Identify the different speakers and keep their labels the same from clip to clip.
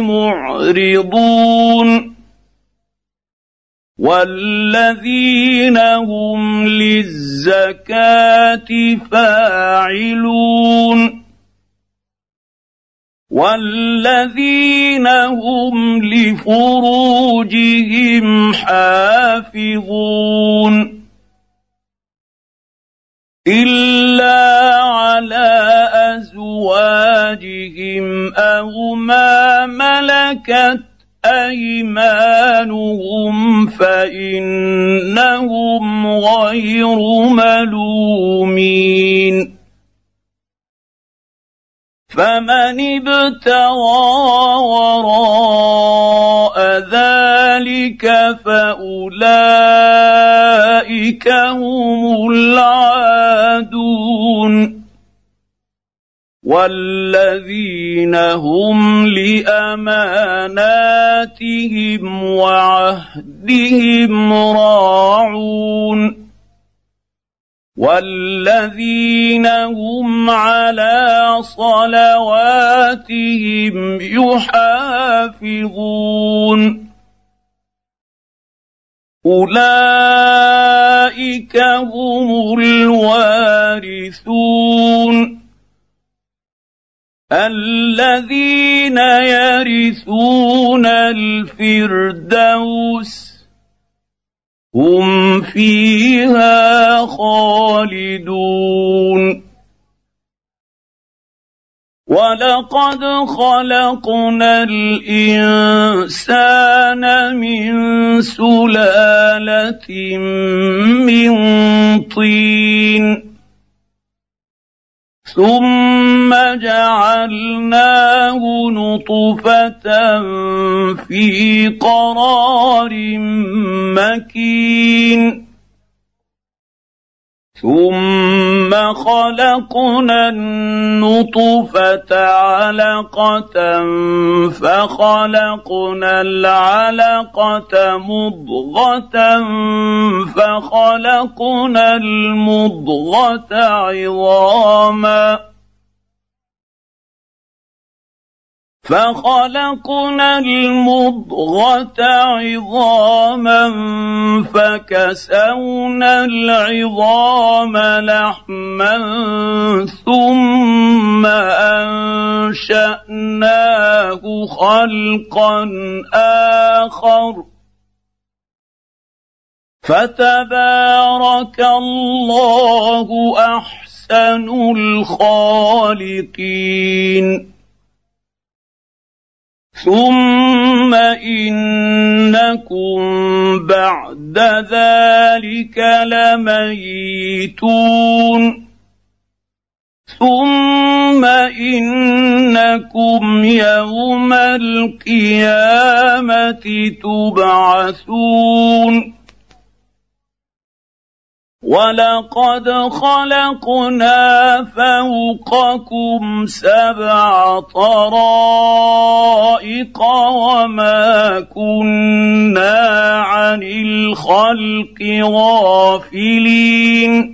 Speaker 1: معرضون. والذين هم للزكاه فاعلون. والذين هم لفروجهم حافظون. الا على أزواجهم أو ما ملكت أيمانهم فإنهم غير ملومين. فمن ابتغى وراء ذلك فأولئك هم العادون. والذين هم لاماناتهم وعهدهم راعون والذين هم على صلواتهم يحافظون اولئك هم الوارثون الذين يرثون الفردوس هم فيها خالدون. ولقد خلقنا الانسان من سلاله من طين ثم جعلناه نطفة في قرار مكين. ثم خلقنا النطفة علقة فخلقنا العلقة مضغة فخلقنا المضغة عظاما. فخلقنا المضغة عظاما فكسونا العظام لحما ثم أنشأناه خلقا آخر. فتبارك الله أحسن الخالقين. ثم انكم بعد ذلك لميتون ثم انكم يوم القيامه تبعثون ولقد خلقنا فوقكم سبع طرائق وما كنا عن الخلق غافلين.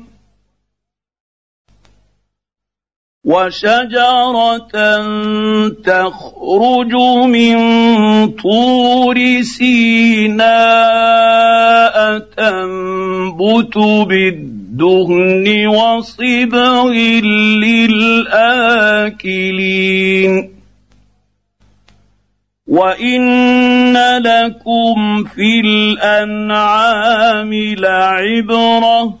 Speaker 1: وشجرة تخرج من طور سيناء تنبت بالدهن وصبغ للآكلين. وان لكم في الانعام لعبره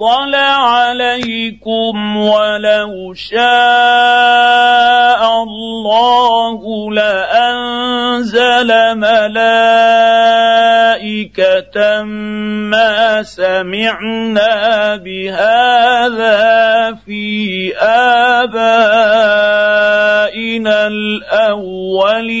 Speaker 1: فضل عليكم ولو شاء الله لانزل ملائكه ما سمعنا بهذا في ابائنا الاولين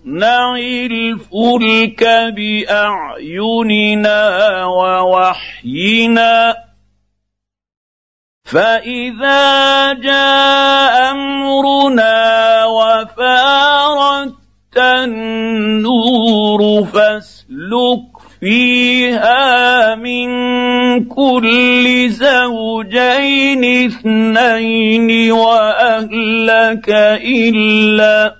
Speaker 1: اصنع الفلك باعيننا ووحينا فاذا جاء امرنا وفارت النور فاسلك فيها من كل زوجين اثنين واهلك الا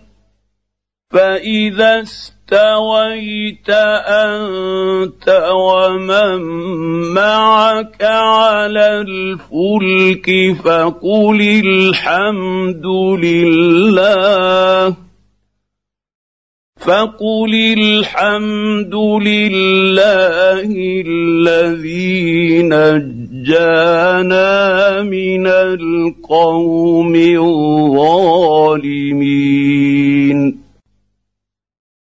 Speaker 1: فاذا استويت انت ومن معك على الفلك فقل الحمد لله فقل الحمد لله الذي نجانا من القوم الظالمين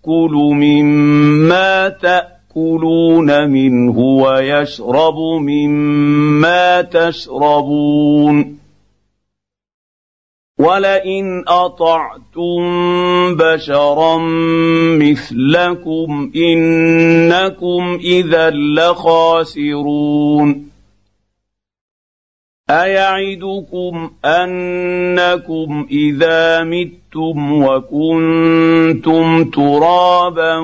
Speaker 1: يأكل مما تأكلون منه ويشرب مما تشربون. ولئن اطعتم بشرا مثلكم انكم اذا لخاسرون. ايعدكم انكم اذا متم وكنتم ترابا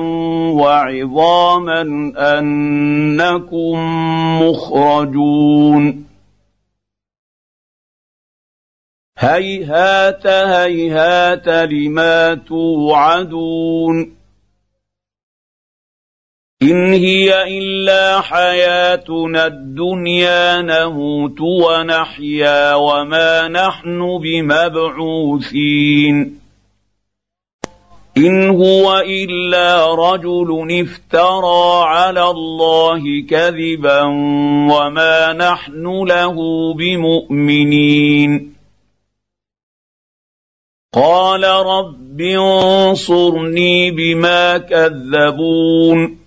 Speaker 1: وعظاما انكم مخرجون هيهات هيهات لما توعدون إن هي إلا حياتنا الدنيا نموت ونحيا وما نحن بمبعوثين. إن هو إلا رجل افترى على الله كذبا وما نحن له بمؤمنين. قال رب انصرني بما كذبون.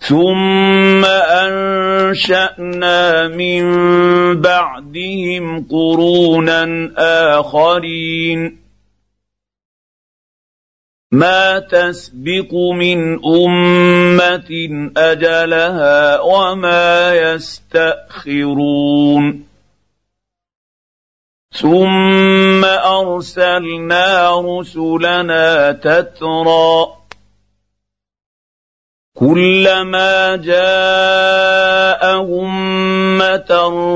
Speaker 1: ثم انشانا من بعدهم قرونا اخرين ما تسبق من امه اجلها وما يستاخرون ثم ارسلنا رسلنا تترى كلما جاء أمة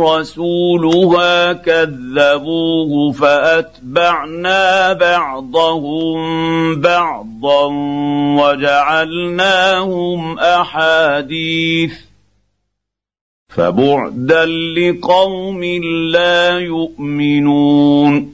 Speaker 1: رسولها كذبوه فأتبعنا بعضهم بعضا وجعلناهم أحاديث فبعدا لقوم لا يؤمنون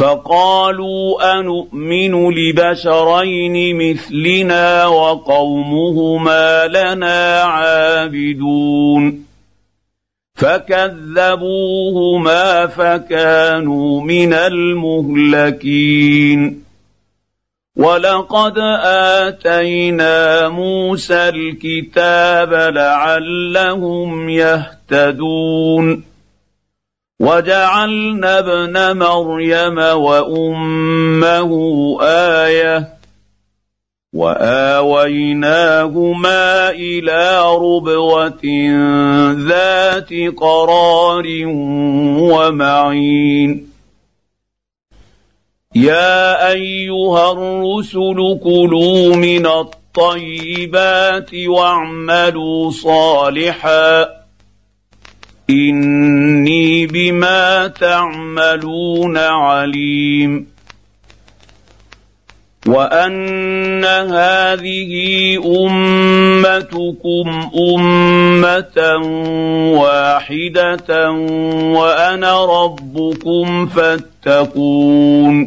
Speaker 1: فقالوا انومن لبشرين مثلنا وقومهما لنا عابدون. فكذبوهما فكانوا من المهلكين. ولقد آتينا موسى الكتاب لعلهم يهتدون. وجعلنا ابن مريم وأمه آية وآويناهما إلى ربوة ذات قرار ومعين. يا أيها الرسل كلوا من الطيبات واعملوا صالحا إني بما تعملون عليم. وأن هذه أمتكم أمة واحدة وأنا ربكم فاتقون.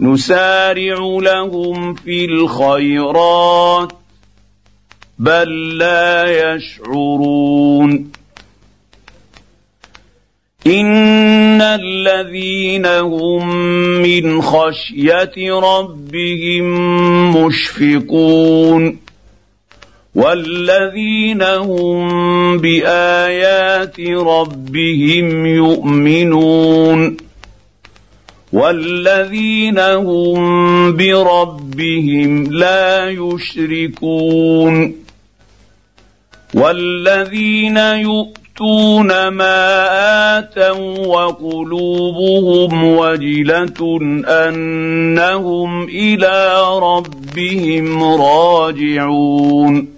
Speaker 1: نسارع لهم في الخيرات بل لا يشعرون. إن الذين هم من خشية ربهم مشفقون. والذين هم بآيات ربهم يؤمنون. والذين هم بربهم لا يشركون والذين يؤتون ما اتوا وقلوبهم وجله انهم إلى ربهم راجعون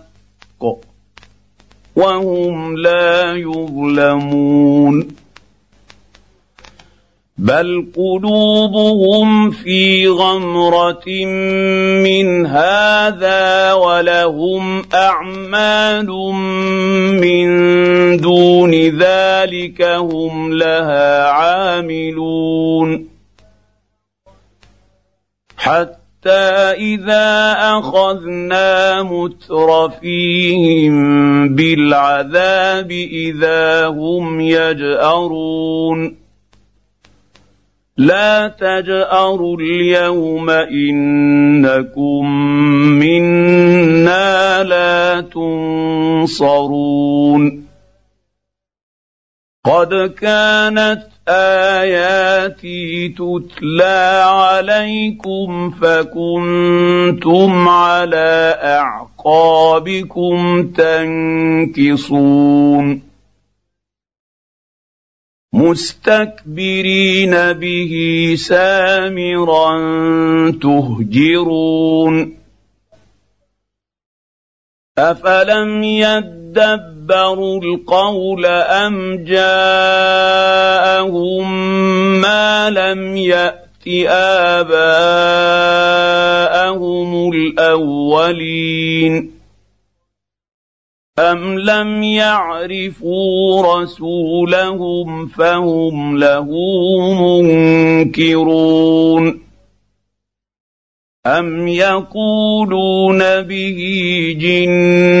Speaker 1: وهم لا يظلمون. بل قلوبهم في غمرة من هذا ولهم أعمال من دون ذلك هم لها عاملون. حتى اذا اخذنا مترفيهم بالعذاب اذا هم يجارون لا تجاروا اليوم انكم منا لا تنصرون قد كانت آياتي تتلى عليكم فكنتم على أعقابكم تنكصون. مستكبرين به سامرا تهجرون. أفلم يدبروا القول أم جاءهم ما لم يأت آباءهم الأولين أم لم يعرفوا رسولهم فهم له منكرون أم يقولون به جنة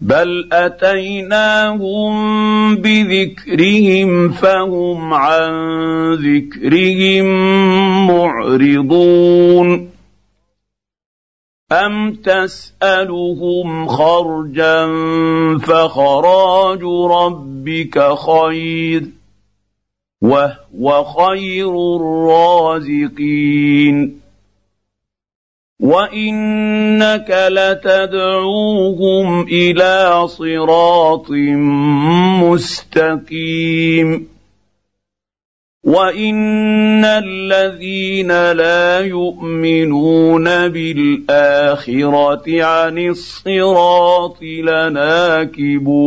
Speaker 1: بل اتيناهم بذكرهم فهم عن ذكرهم معرضون أم تسألهم خرجا فخراج ربك خير وهو خير الرازقين وانك لتدعوهم إلى صراط مستقيم وان الذين لا يؤمنون بالاخره عن الصراط لناكبون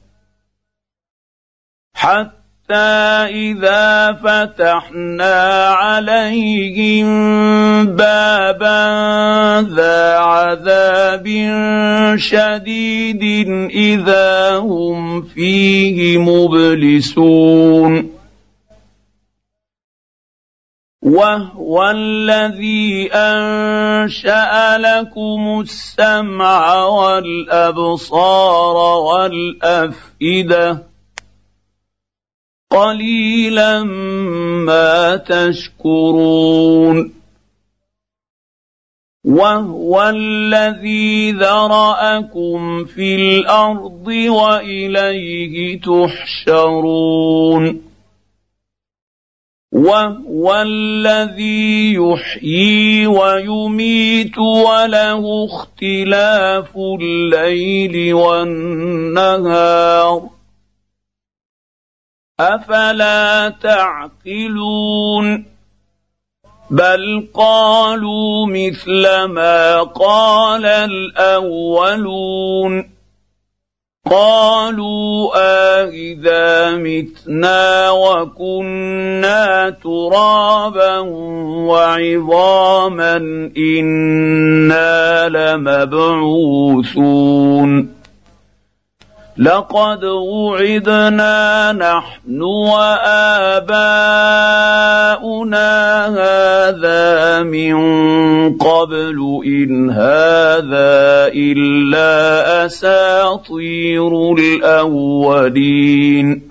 Speaker 1: حتى إذا فتحنا عليهم بابا ذا عذاب شديد إذا هم فيه مبلسون. وهو الذي أنشأ لكم السمع والأبصار والأفئدة. قليلا ما تشكرون. وهو الذي ذرأكم في الأرض وإليه تحشرون. وهو الذي يحيي ويميت وله اختلاف الليل والنهار. أفلا تعقلون بل قالوا مثل ما قال الأولون قالوا أإذا متنا وكنا ترابا وعظاما إنا لمبعوثون لقد وعدنا نحن وآباؤنا هذا من قبل إن هذا إلا أساطير الأولين.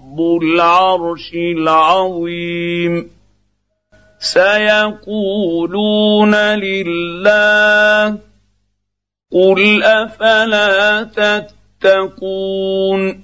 Speaker 1: رب العرش العظيم. سيقولون لله قل أفلا تتقون.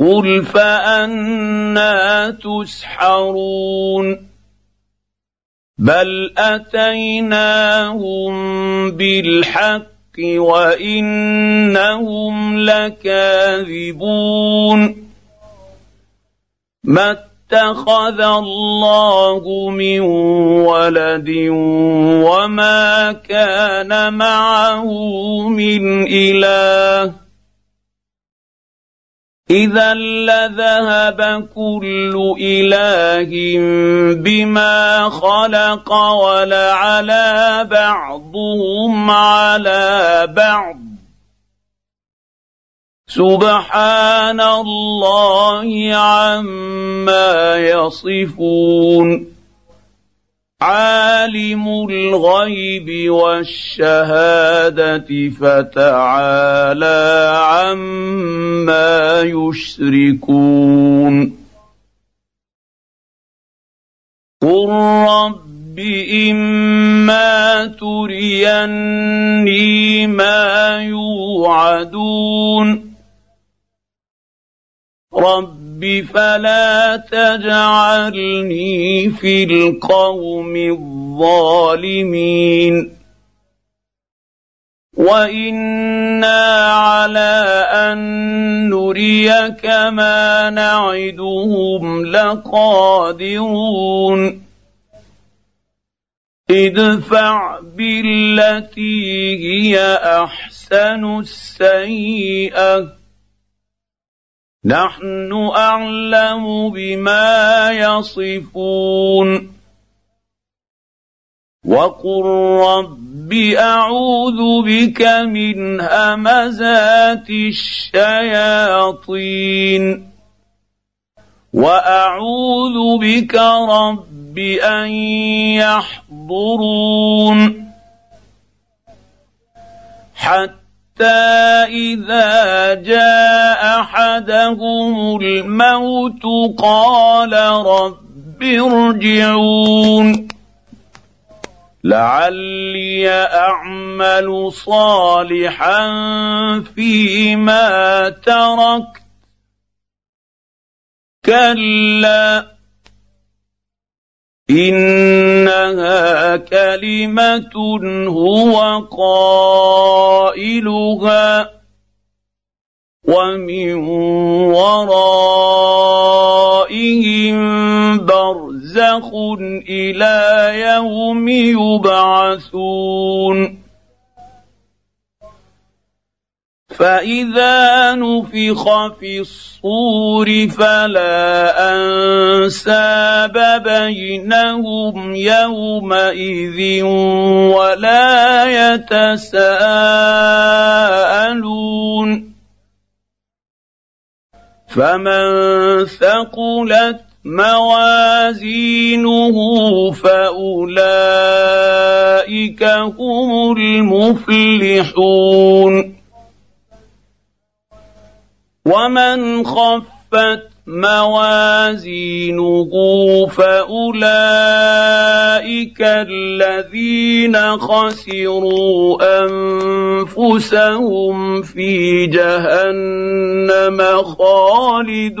Speaker 1: قل فانا تسحرون بل اتيناهم بالحق وانهم لكاذبون ما اتخذ الله من ولد وما كان معه من اله إذا لذهب كل إله بما خلق ولعلى بعضهم على بعض. سبحان الله عما يصفون. عالم الغيب والشهادة فتعالى عما يشركون. قل رب اما تريني ما يوعدون. رب فلا تجعلني في القوم الظالمين وأنا على ان نريك ما نعدهم لقادرون ادفع بالتي هي احسن السيئه نحن أعلم بما يصفون. وقل رب أعوذ بك من همزات الشياطين. وأعوذ بك رب أن يحضرون. حتى إذا جاء أحدهم الموت قال رب ارجعون. لعلي أعمل صالحا فيما تركت. كلا. إنها كلمة هو قائلها ومن ورائهم برزخ إلى يوم يبعثون. فإذا نفخ في الصور فلا أنساب بينهم يومئذ ولا يتساءلون. فمن ثقلت موازينه فأولئك هم المفلحون. ومن خفت موازينه فاولئك الذين خسروا انفسهم في جهنم خالدون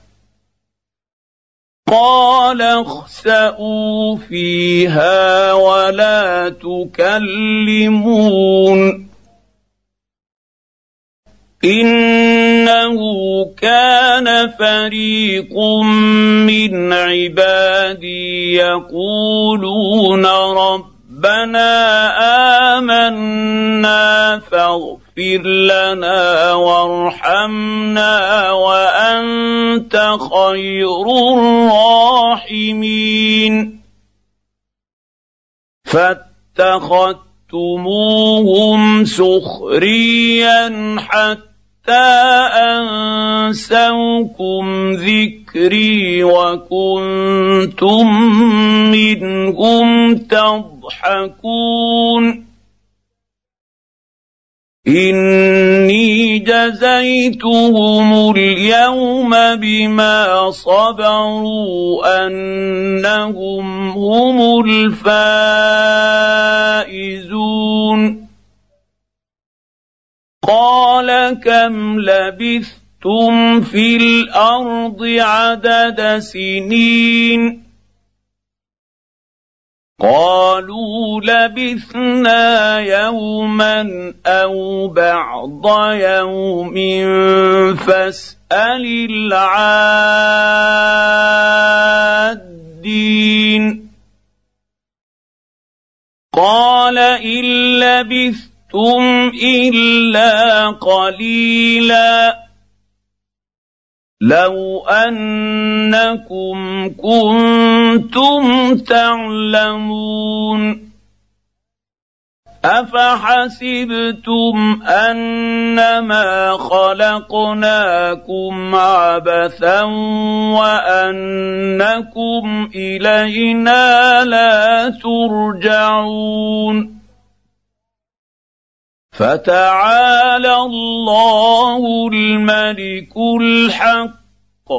Speaker 1: قال اخسئوا فيها ولا تكلمون. إنه كان فريق من عبادي يقولون ربنا آمنا فاغفر اغفر لنا وارحمنا وأنت خير الراحمين. فاتخذتموهم سخريا حتى أنسوكم ذكري وكنتم منهم تضحكون. إني جزيتهم اليوم بما صبروا أنهم هم الفائزون. قال كم لبثتم في الأرض عدد سنين؟ قالوا لبثنا يوما أو بعض يوم فاسأل العادين. قال إن لبثتم إلا قليلا. لو انكم كنتم تعلمون افحسبتم انما خلقناكم عبثا وانكم الينا لا ترجعون فتعالى الله الملك الحق.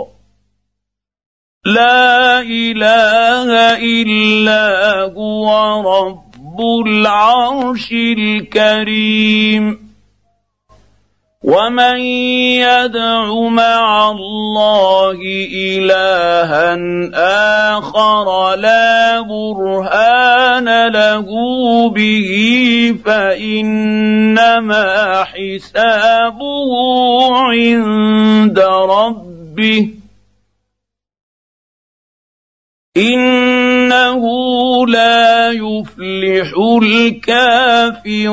Speaker 1: لا إله إلا هو رب العرش الكريم. ومن يدع مع الله الها اخر لا برهان له به فانما حسابه عند ربه انه لا يفلح الكافرون